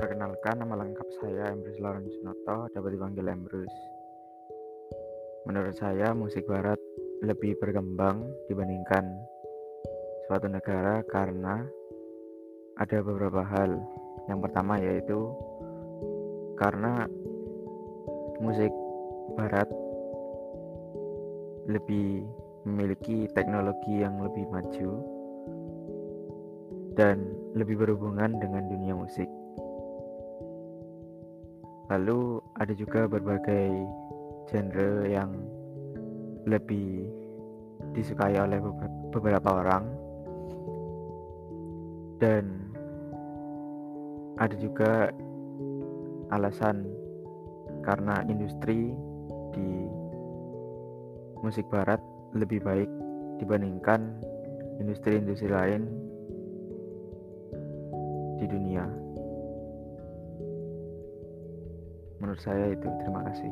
Perkenalkan, nama lengkap saya Embrus Lawrence Noto, dapat dipanggil Embrus. Menurut saya, musik barat lebih berkembang dibandingkan suatu negara karena ada beberapa hal. Yang pertama yaitu karena musik barat lebih memiliki teknologi yang lebih maju dan lebih berhubungan dengan dunia musik. Lalu ada juga berbagai genre yang lebih disukai oleh beberapa orang dan ada juga alasan karena industri di musik barat lebih baik dibandingkan industri-industri lain di dunia. Menurut saya itu. Terima kasih.